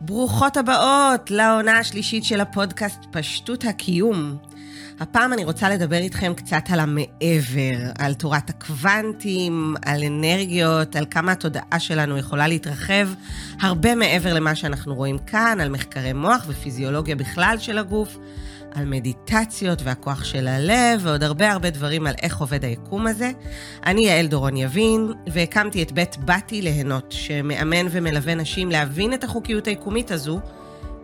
ברוכות הבאות לעונה השלישית של הפודקאסט פשטות הקיום. הפעם אני רוצה לדבר איתכם קצת על המעבר, על תורת הקוונטים, על אנרגיות, על כמה התודעה שלנו יכולה להתרחב הרבה מעבר למה שאנחנו רואים כאן, על מחקרי מוח ופיזיולוגיה בכלל של הגוף, על מדיטציות והכוח של הלב, ועוד הרבה הרבה דברים על איך עובד היקום הזה. אני יעל דורון יבין, והקמתי את בית באתי ליהנות, שמאמן ומלווה נשים להבין את החוקיות היקומית הזו,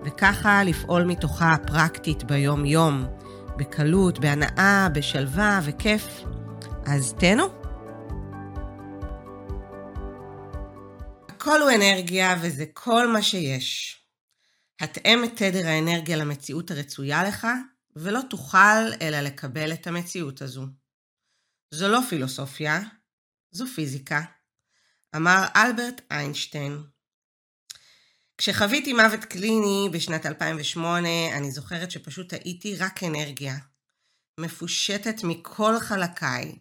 וככה לפעול מתוכה פרקטית ביום-יום, בקלות, בהנאה, בשלווה וכיף. אז תהנו. הכל הוא אנרגיה וזה כל מה שיש. התאם את תדר האנרגיה למציאות הרצויה לך, ולא תוכל אלא לקבל את המציאות הזו. זו לא פילוסופיה, זו פיזיקה, אמר אלברט איינשטיין. כשחוויתי מוות קליני בשנת 2008, אני זוכרת שפשוט הייתי רק אנרגיה, מפושטת מכל חלקיי,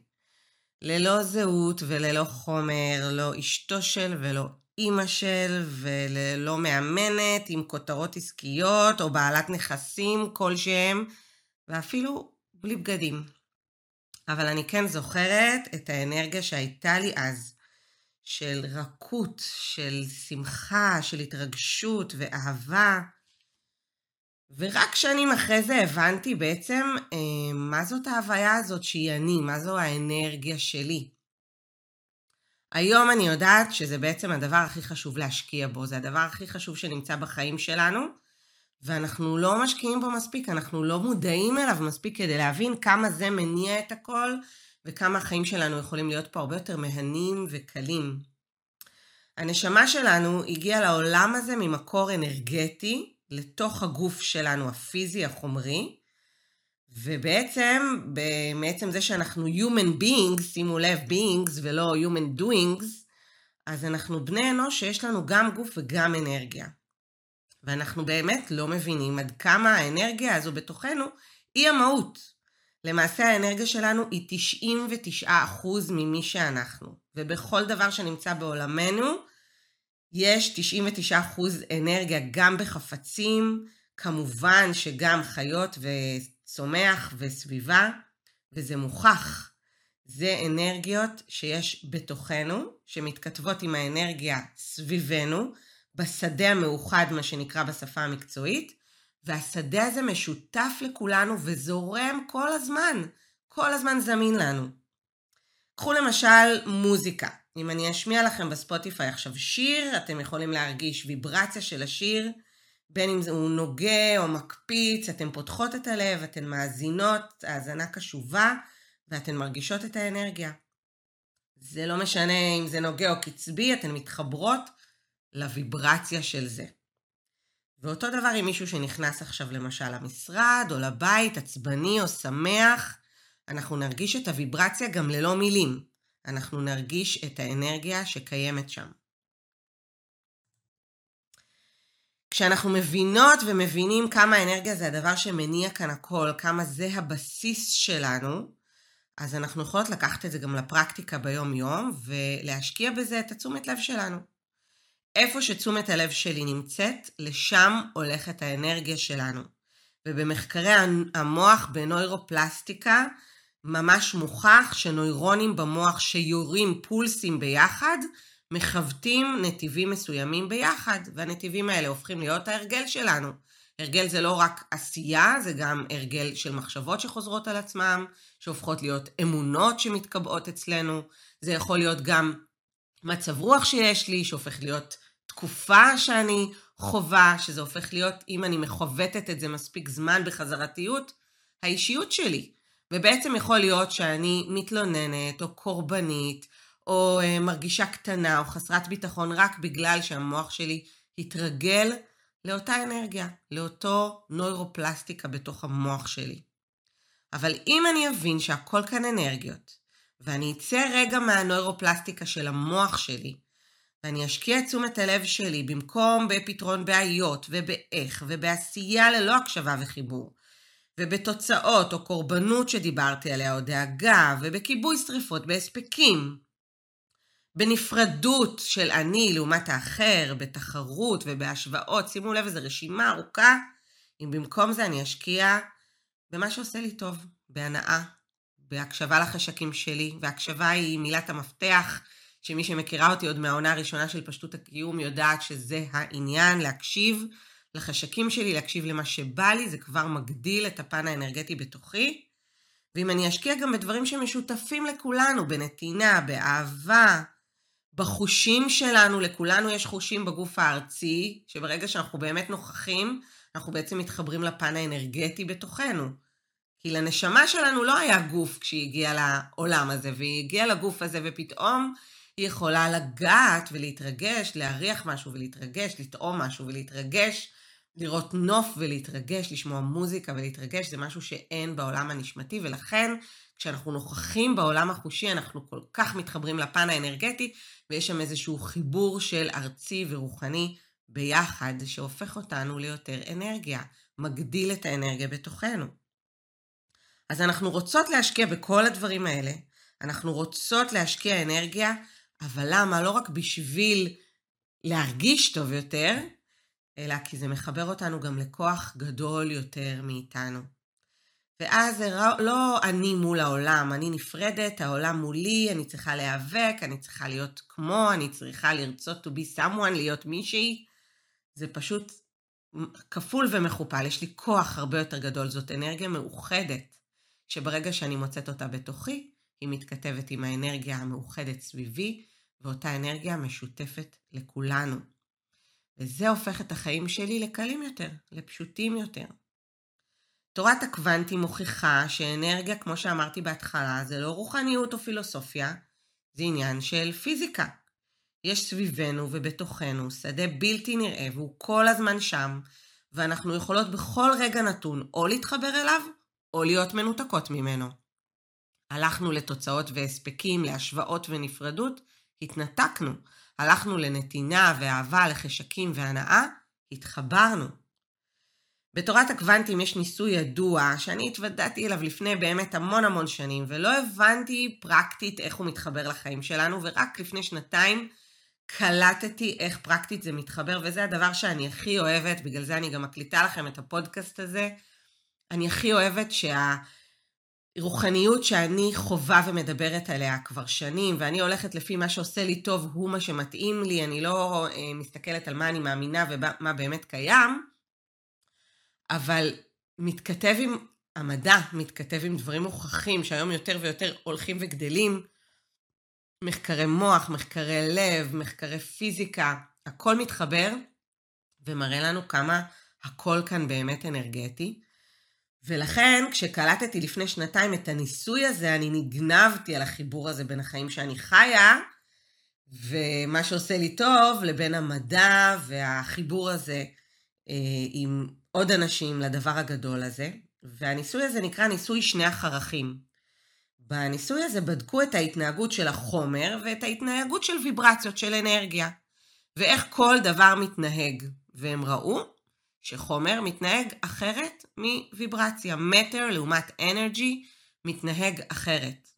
ללא זהות וללא חומר, לא אשתו של ולא אימא של וללא מאמנת עם כותרות עסקיות או בעלת נכסים כלשהם, ואפילו בלי בגדים. אבל אני כן זוכרת את האנרגיה שהייתה לי אז, של רכות, של שמחה, של התרגשות ואהבה. ורק שנים אחרי זה הבנתי בעצם אה, מה זאת ההוויה הזאת שהיא אני, מה זו האנרגיה שלי. היום אני יודעת שזה בעצם הדבר הכי חשוב להשקיע בו, זה הדבר הכי חשוב שנמצא בחיים שלנו, ואנחנו לא משקיעים בו מספיק, אנחנו לא מודעים אליו מספיק כדי להבין כמה זה מניע את הכל, וכמה החיים שלנו יכולים להיות פה הרבה יותר מהנים וקלים. הנשמה שלנו הגיעה לעולם הזה ממקור אנרגטי, לתוך הגוף שלנו הפיזי, החומרי, ובעצם, מעצם זה שאנחנו human beings, שימו לב, beings ולא human doings, אז אנחנו בני אנוש שיש לנו גם גוף וגם אנרגיה. ואנחנו באמת לא מבינים עד כמה האנרגיה הזו בתוכנו היא המהות. למעשה האנרגיה שלנו היא 99% ממי שאנחנו, ובכל דבר שנמצא בעולמנו יש 99% אנרגיה גם בחפצים, כמובן שגם חיות וצומח וסביבה, וזה מוכח. זה אנרגיות שיש בתוכנו, שמתכתבות עם האנרגיה סביבנו, בשדה המאוחד, מה שנקרא בשפה המקצועית, והשדה הזה משותף לכולנו וזורם כל הזמן, כל הזמן זמין לנו. קחו למשל מוזיקה. אם אני אשמיע לכם בספוטיפיי עכשיו שיר, אתם יכולים להרגיש ויברציה של השיר, בין אם הוא נוגה או מקפיץ, אתן פותחות את הלב, אתן מאזינות, האזנה קשובה, ואתן מרגישות את האנרגיה. זה לא משנה אם זה נוגה או קצבי, אתן מתחברות לוויברציה של זה. ואותו דבר עם מישהו שנכנס עכשיו למשל למשרד או לבית, עצבני או שמח, אנחנו נרגיש את הוויברציה גם ללא מילים. אנחנו נרגיש את האנרגיה שקיימת שם. כשאנחנו מבינות ומבינים כמה אנרגיה זה הדבר שמניע כאן הכל, כמה זה הבסיס שלנו, אז אנחנו יכולות לקחת את זה גם לפרקטיקה ביום-יום ולהשקיע בזה את התשומת לב שלנו. איפה שתשומת הלב שלי נמצאת, לשם הולכת האנרגיה שלנו. ובמחקרי המוח בנוירופלסטיקה, ממש מוכח שנוירונים במוח שיורים פולסים ביחד, מכוותים נתיבים מסוימים ביחד, והנתיבים האלה הופכים להיות ההרגל שלנו. הרגל זה לא רק עשייה, זה גם הרגל של מחשבות שחוזרות על עצמם, שהופכות להיות אמונות שמתקבעות אצלנו, זה יכול להיות גם מצב רוח שיש לי, שהופך להיות תקופה שאני חווה, שזה הופך להיות, אם אני מכוותת את זה מספיק זמן בחזרתיות, האישיות שלי. ובעצם יכול להיות שאני מתלוננת, או קורבנית, או uh, מרגישה קטנה, או חסרת ביטחון, רק בגלל שהמוח שלי התרגל לאותה אנרגיה, לאותו נוירופלסטיקה בתוך המוח שלי. אבל אם אני אבין שהכל כאן אנרגיות, ואני אצא רגע מהנוירופלסטיקה של המוח שלי, ואני אשקיע את תשומת הלב שלי במקום בפתרון בעיות ובאיך ובעשייה ללא הקשבה וחיבור, ובתוצאות או קורבנות שדיברתי עליה או דאגה ובכיבוי שריפות בהספקים. בנפרדות של אני לעומת האחר, בתחרות ובהשוואות. שימו לב, איזו רשימה ארוכה. אם במקום זה אני אשקיע במה שעושה לי טוב, בהנאה, בהקשבה לחשקים שלי, והקשבה היא מילת המפתח, שמי שמכירה אותי עוד מהעונה הראשונה של פשטות הקיום יודעת שזה העניין, להקשיב לחשקים שלי, להקשיב למה שבא לי, זה כבר מגדיל את הפן האנרגטי בתוכי. ואם אני אשקיע גם בדברים שמשותפים לכולנו, בנתינה, באהבה, בחושים שלנו, לכולנו יש חושים בגוף הארצי, שברגע שאנחנו באמת נוכחים, אנחנו בעצם מתחברים לפן האנרגטי בתוכנו. כי לנשמה שלנו לא היה גוף כשהיא הגיעה לעולם הזה, והיא הגיעה לגוף הזה ופתאום היא יכולה לגעת ולהתרגש, להריח משהו ולהתרגש, לטעום משהו ולהתרגש, לראות נוף ולהתרגש, לשמוע מוזיקה ולהתרגש, זה משהו שאין בעולם הנשמתי, ולכן כשאנחנו נוכחים בעולם החושי, אנחנו כל כך מתחברים לפן האנרגטי, ויש שם איזשהו חיבור של ארצי ורוחני ביחד, שהופך אותנו ליותר אנרגיה, מגדיל את האנרגיה בתוכנו. אז אנחנו רוצות להשקיע בכל הדברים האלה, אנחנו רוצות להשקיע אנרגיה, אבל למה? לא רק בשביל להרגיש טוב יותר, אלא כי זה מחבר אותנו גם לכוח גדול יותר מאיתנו. ואז זה לא אני מול העולם, אני נפרדת, העולם מולי, אני צריכה להיאבק, אני צריכה להיות כמו, אני צריכה לרצות to be someone, להיות מישהי. זה פשוט כפול ומכופל, יש לי כוח הרבה יותר גדול, זאת אנרגיה מאוחדת, שברגע שאני מוצאת אותה בתוכי, היא מתכתבת עם האנרגיה המאוחדת סביבי, ואותה אנרגיה משותפת לכולנו. וזה הופך את החיים שלי לקלים יותר, לפשוטים יותר. תורת הקוונטים מוכיחה שאנרגיה, כמו שאמרתי בהתחלה, זה לא רוחניות או פילוסופיה, זה עניין של פיזיקה. יש סביבנו ובתוכנו שדה בלתי נראה והוא כל הזמן שם, ואנחנו יכולות בכל רגע נתון או להתחבר אליו או להיות מנותקות ממנו. הלכנו לתוצאות והספקים, להשוואות ונפרדות, התנתקנו. הלכנו לנתינה ואהבה, לחשקים והנאה, התחברנו. בתורת הקוונטים יש ניסוי ידוע שאני התוודעתי אליו לפני באמת המון המון שנים ולא הבנתי פרקטית איך הוא מתחבר לחיים שלנו ורק לפני שנתיים קלטתי איך פרקטית זה מתחבר וזה הדבר שאני הכי אוהבת, בגלל זה אני גם מקליטה לכם את הפודקאסט הזה. אני הכי אוהבת שה... רוחניות שאני חווה ומדברת עליה כבר שנים, ואני הולכת לפי מה שעושה לי טוב, הוא מה שמתאים לי, אני לא אה, מסתכלת על מה אני מאמינה ומה באמת קיים, אבל מתכתב עם המדע, מתכתב עם דברים מוכחים שהיום יותר ויותר הולכים וגדלים, מחקרי מוח, מחקרי לב, מחקרי פיזיקה, הכל מתחבר ומראה לנו כמה הכל כאן באמת אנרגטי. ולכן, כשקלטתי לפני שנתיים את הניסוי הזה, אני נגנבתי על החיבור הזה בין החיים שאני חיה, ומה שעושה לי טוב, לבין המדע והחיבור הזה אה, עם עוד אנשים לדבר הגדול הזה. והניסוי הזה נקרא ניסוי שני החרכים. בניסוי הזה בדקו את ההתנהגות של החומר ואת ההתנהגות של ויברציות של אנרגיה, ואיך כל דבר מתנהג. והם ראו שחומר מתנהג אחרת מוויברציה. מטר לעומת אנרגי מתנהג אחרת.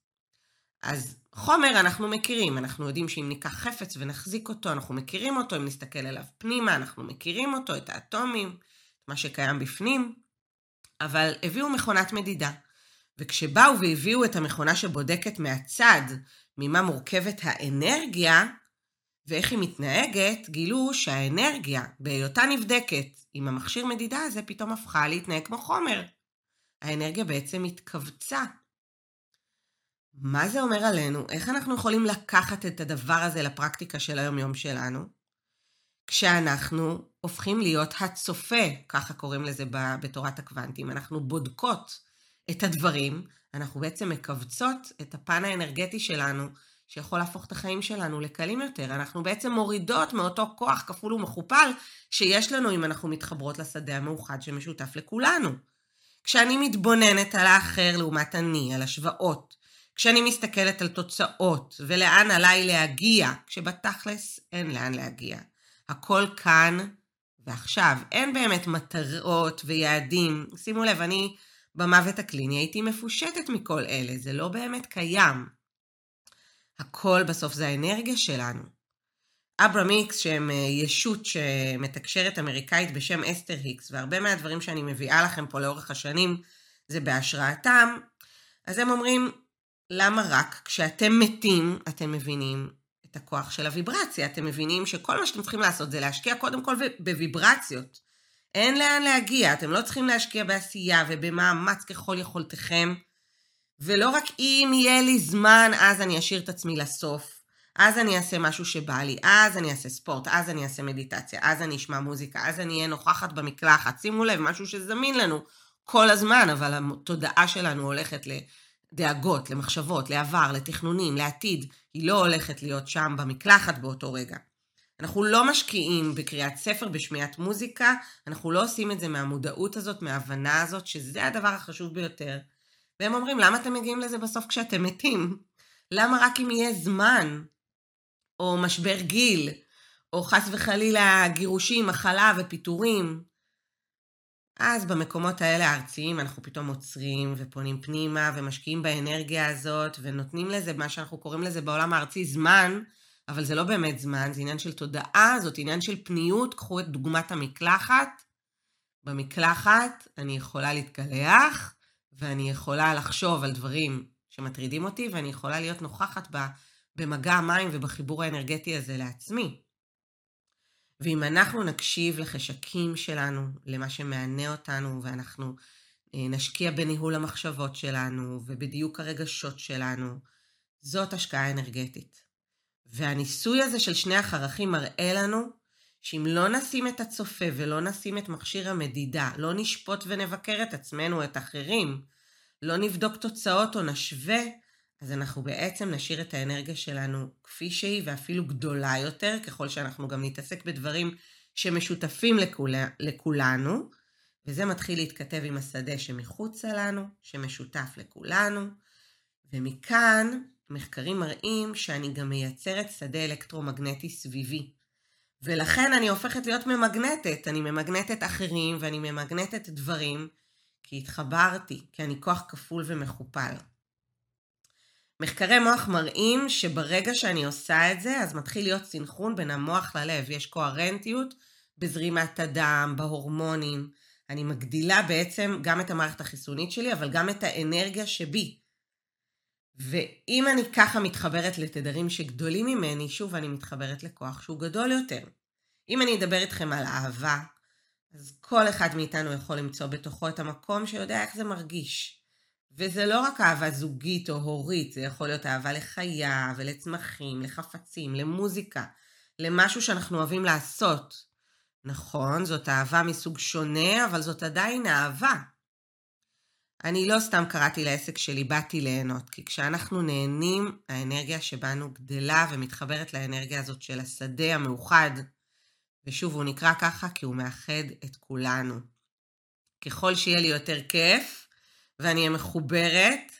אז חומר אנחנו מכירים, אנחנו יודעים שאם ניקח חפץ ונחזיק אותו, אנחנו מכירים אותו, אם נסתכל עליו פנימה, אנחנו מכירים אותו, את האטומים, את מה שקיים בפנים, אבל הביאו מכונת מדידה. וכשבאו והביאו את המכונה שבודקת מהצד ממה מורכבת האנרגיה, ואיך היא מתנהגת, גילו שהאנרגיה, בהיותה נבדקת עם המכשיר מדידה הזה, פתאום הפכה להתנהג כמו חומר. האנרגיה בעצם התכווצה. מה זה אומר עלינו? איך אנחנו יכולים לקחת את הדבר הזה לפרקטיקה של היום-יום שלנו? כשאנחנו הופכים להיות הצופה, ככה קוראים לזה בתורת הקוונטים, אנחנו בודקות את הדברים, אנחנו בעצם מכווצות את הפן האנרגטי שלנו שיכול להפוך את החיים שלנו לקלים יותר. אנחנו בעצם מורידות מאותו כוח כפול ומכופל שיש לנו אם אנחנו מתחברות לשדה המאוחד שמשותף לכולנו. כשאני מתבוננת על האחר לעומת אני, על השוואות, כשאני מסתכלת על תוצאות ולאן עליי להגיע, כשבתכלס אין לאן להגיע. הכל כאן ועכשיו. אין באמת מטרות ויעדים. שימו לב, אני במוות הקליני הייתי מפושטת מכל אלה, זה לא באמת קיים. הכל בסוף זה האנרגיה שלנו. אברה מיקס, שהם אה, ישות שמתקשרת אמריקאית בשם אסתר היקס, והרבה מהדברים שאני מביאה לכם פה לאורך השנים זה בהשראתם, אז הם אומרים, למה רק כשאתם מתים אתם מבינים את הכוח של הוויברציה? אתם מבינים שכל מה שאתם צריכים לעשות זה להשקיע קודם כל בוויברציות. אין לאן להגיע, אתם לא צריכים להשקיע בעשייה ובמאמץ ככל יכולתכם, ולא רק אם יהיה לי זמן, אז אני אשאיר את עצמי לסוף. אז אני אעשה משהו שבא לי, אז אני אעשה ספורט, אז אני אעשה מדיטציה, אז אני אשמע מוזיקה, אז אני אהיה נוכחת במקלחת. שימו לב, משהו שזמין לנו כל הזמן, אבל התודעה שלנו הולכת לדאגות, למחשבות, לעבר, לתכנונים, לעתיד. היא לא הולכת להיות שם במקלחת באותו רגע. אנחנו לא משקיעים בקריאת ספר, בשמיעת מוזיקה, אנחנו לא עושים את זה מהמודעות הזאת, מההבנה הזאת, שזה הדבר החשוב ביותר. והם אומרים, למה אתם מגיעים לזה בסוף כשאתם מתים? למה רק אם יהיה זמן? או משבר גיל, או חס וחלילה גירושים, מחלה ופיטורים. אז במקומות האלה הארציים אנחנו פתאום עוצרים ופונים פנימה ומשקיעים באנרגיה הזאת ונותנים לזה, מה שאנחנו קוראים לזה בעולם הארצי, זמן, אבל זה לא באמת זמן, זה עניין של תודעה, זאת עניין של פניות. קחו את דוגמת המקלחת. במקלחת אני יכולה להתקלח ואני יכולה לחשוב על דברים שמטרידים אותי ואני יכולה להיות נוכחת במגע המים ובחיבור האנרגטי הזה לעצמי. ואם אנחנו נקשיב לחשקים שלנו, למה שמענה אותנו, ואנחנו אה, נשקיע בניהול המחשבות שלנו ובדיוק הרגשות שלנו, זאת השקעה אנרגטית. והניסוי הזה של שני החרכים מראה לנו שאם לא נשים את הצופה ולא נשים את מכשיר המדידה, לא נשפוט ונבקר את עצמנו, את אחרים, לא נבדוק תוצאות או נשווה, אז אנחנו בעצם נשאיר את האנרגיה שלנו כפי שהיא ואפילו גדולה יותר, ככל שאנחנו גם נתעסק בדברים שמשותפים לכול, לכולנו, וזה מתחיל להתכתב עם השדה שמחוצה לנו, שמשותף לכולנו, ומכאן מחקרים מראים שאני גם מייצרת שדה אלקטרומגנטי סביבי. ולכן אני הופכת להיות ממגנטת, אני ממגנטת אחרים ואני ממגנטת דברים, כי התחברתי, כי אני כוח כפול ומכופל. מחקרי מוח מראים שברגע שאני עושה את זה, אז מתחיל להיות סינכרון בין המוח ללב. יש קוהרנטיות בזרימת הדם, בהורמונים. אני מגדילה בעצם גם את המערכת החיסונית שלי, אבל גם את האנרגיה שבי. ואם אני ככה מתחברת לתדרים שגדולים ממני, שוב אני מתחברת לכוח שהוא גדול יותר. אם אני אדבר איתכם על אהבה, אז כל אחד מאיתנו יכול למצוא בתוכו את המקום שיודע איך זה מרגיש. וזה לא רק אהבה זוגית או הורית, זה יכול להיות אהבה לחיה ולצמחים, לחפצים, למוזיקה, למשהו שאנחנו אוהבים לעשות. נכון, זאת אהבה מסוג שונה, אבל זאת עדיין אהבה. אני לא סתם קראתי לעסק שלי באתי ליהנות, כי כשאנחנו נהנים, האנרגיה שבנו גדלה ומתחברת לאנרגיה הזאת של השדה המאוחד. ושוב, הוא נקרא ככה כי הוא מאחד את כולנו. ככל שיהיה לי יותר כיף, ואני אהיה מחוברת,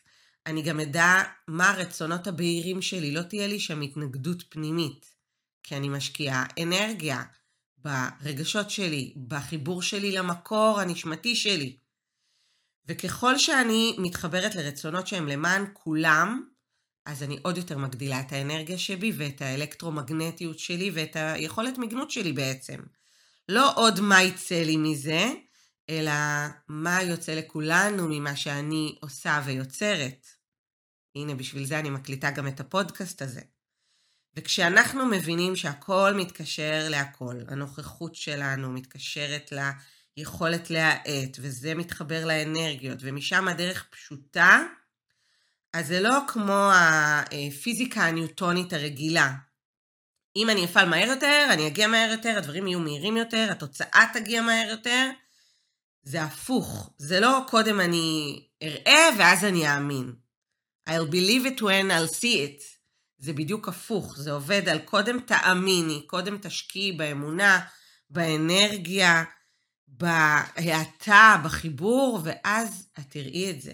אני גם אדע מה הרצונות הבהירים שלי, לא תהיה לי שם התנגדות פנימית, כי אני משקיעה אנרגיה ברגשות שלי, בחיבור שלי למקור הנשמתי שלי. וככל שאני מתחברת לרצונות שהם למען כולם, אז אני עוד יותר מגדילה את האנרגיה שבי ואת האלקטרומגנטיות שלי ואת היכולת מגנות שלי בעצם. לא עוד מה יצא לי מזה, אלא מה יוצא לכולנו ממה שאני עושה ויוצרת. הנה, בשביל זה אני מקליטה גם את הפודקאסט הזה. וכשאנחנו מבינים שהכל מתקשר להכל, הנוכחות שלנו מתקשרת ליכולת להאט, וזה מתחבר לאנרגיות, ומשם הדרך פשוטה, אז זה לא כמו הפיזיקה הניוטונית הרגילה. אם אני אפעל מהר יותר, אני אגיע מהר יותר, הדברים יהיו מהירים יותר, התוצאה תגיע מהר יותר, זה הפוך. זה לא קודם אני אראה ואז אני אאמין. I'll believe it when I'll see it. זה בדיוק הפוך. זה עובד על קודם תאמיני, קודם תשקיעי באמונה, באנרגיה, בהאטה, בחיבור, ואז את תראי את זה.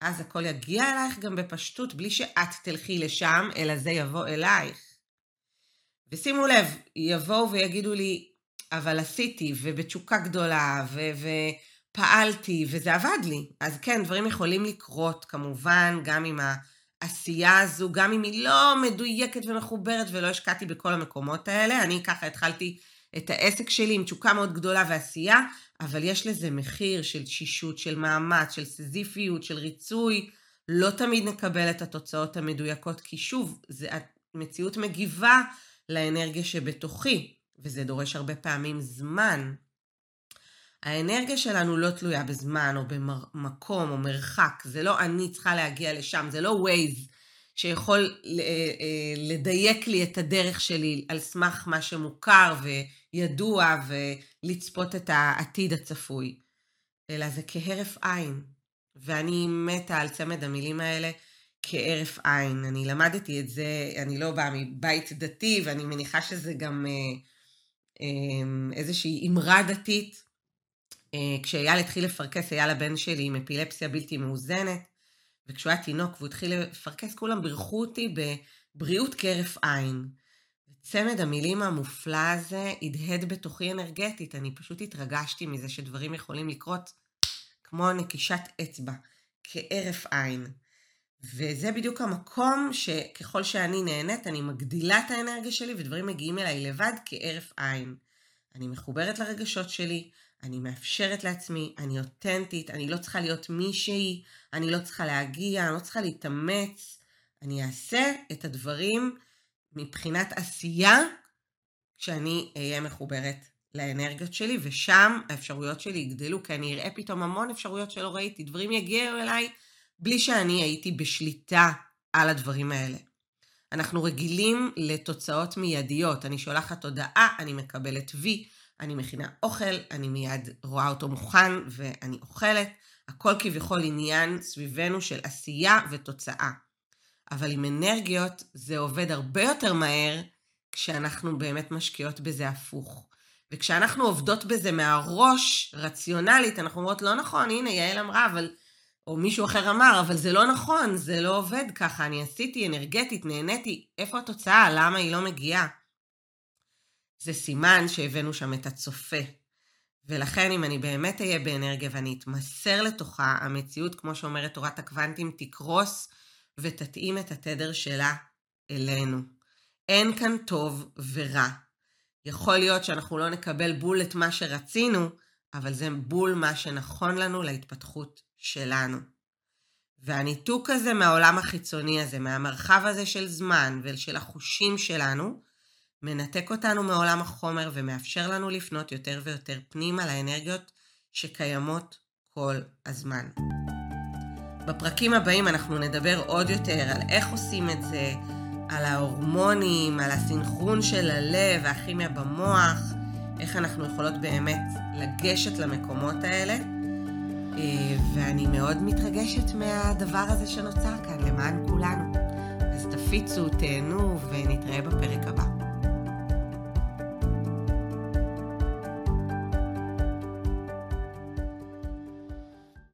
אז הכל יגיע אלייך גם בפשטות, בלי שאת תלכי לשם, אלא זה יבוא אלייך. ושימו לב, יבואו ויגידו לי, אבל עשיתי, ובתשוקה גדולה, ו- ופעלתי, וזה עבד לי. אז כן, דברים יכולים לקרות, כמובן, גם עם העשייה הזו, גם אם היא לא מדויקת ומחוברת ולא השקעתי בכל המקומות האלה, אני ככה התחלתי את העסק שלי עם תשוקה מאוד גדולה ועשייה, אבל יש לזה מחיר של תשישות, של מאמץ, של סזיפיות, של ריצוי. לא תמיד נקבל את התוצאות המדויקות, כי שוב, זה, המציאות מגיבה לאנרגיה שבתוכי, וזה דורש הרבה פעמים זמן. האנרגיה שלנו לא תלויה בזמן או במקום או מרחק, זה לא אני צריכה להגיע לשם, זה לא ווייז שיכול אה, אה, לדייק לי את הדרך שלי על סמך מה שמוכר וידוע ולצפות את העתיד הצפוי, אלא זה כהרף עין. ואני מתה על צמד המילים האלה כהרף עין. אני למדתי את זה, אני לא באה מבית דתי, ואני מניחה שזה גם אה, אה, איזושהי אמרה דתית. כשאייל התחיל לפרכס, אייל הבן שלי עם אפילפסיה בלתי מאוזנת, וכשהוא היה תינוק והוא התחיל לפרכס, כולם בירכו אותי בבריאות כהרף עין. צמד המילים המופלא הזה הדהד בתוכי אנרגטית, אני פשוט התרגשתי מזה שדברים יכולים לקרות כמו נקישת אצבע, כהרף עין. וזה בדיוק המקום שככל שאני נהנית, אני מגדילה את האנרגיה שלי ודברים מגיעים אליי לבד כהרף עין. אני מחוברת לרגשות שלי, אני מאפשרת לעצמי, אני אותנטית, אני לא צריכה להיות מישהי, אני לא צריכה להגיע, אני לא צריכה להתאמץ. אני אעשה את הדברים מבחינת עשייה כשאני אהיה מחוברת לאנרגיות שלי, ושם האפשרויות שלי יגדלו, כי אני אראה פתאום המון אפשרויות שלא ראיתי, דברים יגיעו אליי בלי שאני הייתי בשליטה על הדברים האלה. אנחנו רגילים לתוצאות מיידיות, אני שולחת הודעה, אני מקבלת וי, אני מכינה אוכל, אני מיד רואה אותו מוכן ואני אוכלת, הכל כביכול עניין סביבנו של עשייה ותוצאה. אבל עם אנרגיות זה עובד הרבה יותר מהר כשאנחנו באמת משקיעות בזה הפוך. וכשאנחנו עובדות בזה מהראש, רציונלית, אנחנו אומרות, לא נכון, הנה, יעל אמרה, אבל... או מישהו אחר אמר, אבל זה לא נכון, זה לא עובד ככה, אני עשיתי אנרגטית, נהניתי, איפה התוצאה? למה היא לא מגיעה? זה סימן שהבאנו שם את הצופה. ולכן אם אני באמת אהיה באנרגיה ואני אתמסר לתוכה, המציאות, כמו שאומרת תורת הקוונטים, תקרוס ותתאים את התדר שלה אלינו. אין כאן טוב ורע. יכול להיות שאנחנו לא נקבל בול את מה שרצינו, אבל זה בול מה שנכון לנו להתפתחות שלנו. והניתוק הזה מהעולם החיצוני הזה, מהמרחב הזה של זמן ושל החושים שלנו, מנתק אותנו מעולם החומר ומאפשר לנו לפנות יותר ויותר פנימה לאנרגיות שקיימות כל הזמן. בפרקים הבאים אנחנו נדבר עוד יותר על איך עושים את זה, על ההורמונים, על הסינכרון של הלב והכימיה במוח, איך אנחנו יכולות באמת לגשת למקומות האלה. אה, ואני מאוד מתרגשת מהדבר הזה שנוצר כאן, למען כולנו. אז תפיצו, תהנו ונתראה בפרק הבא.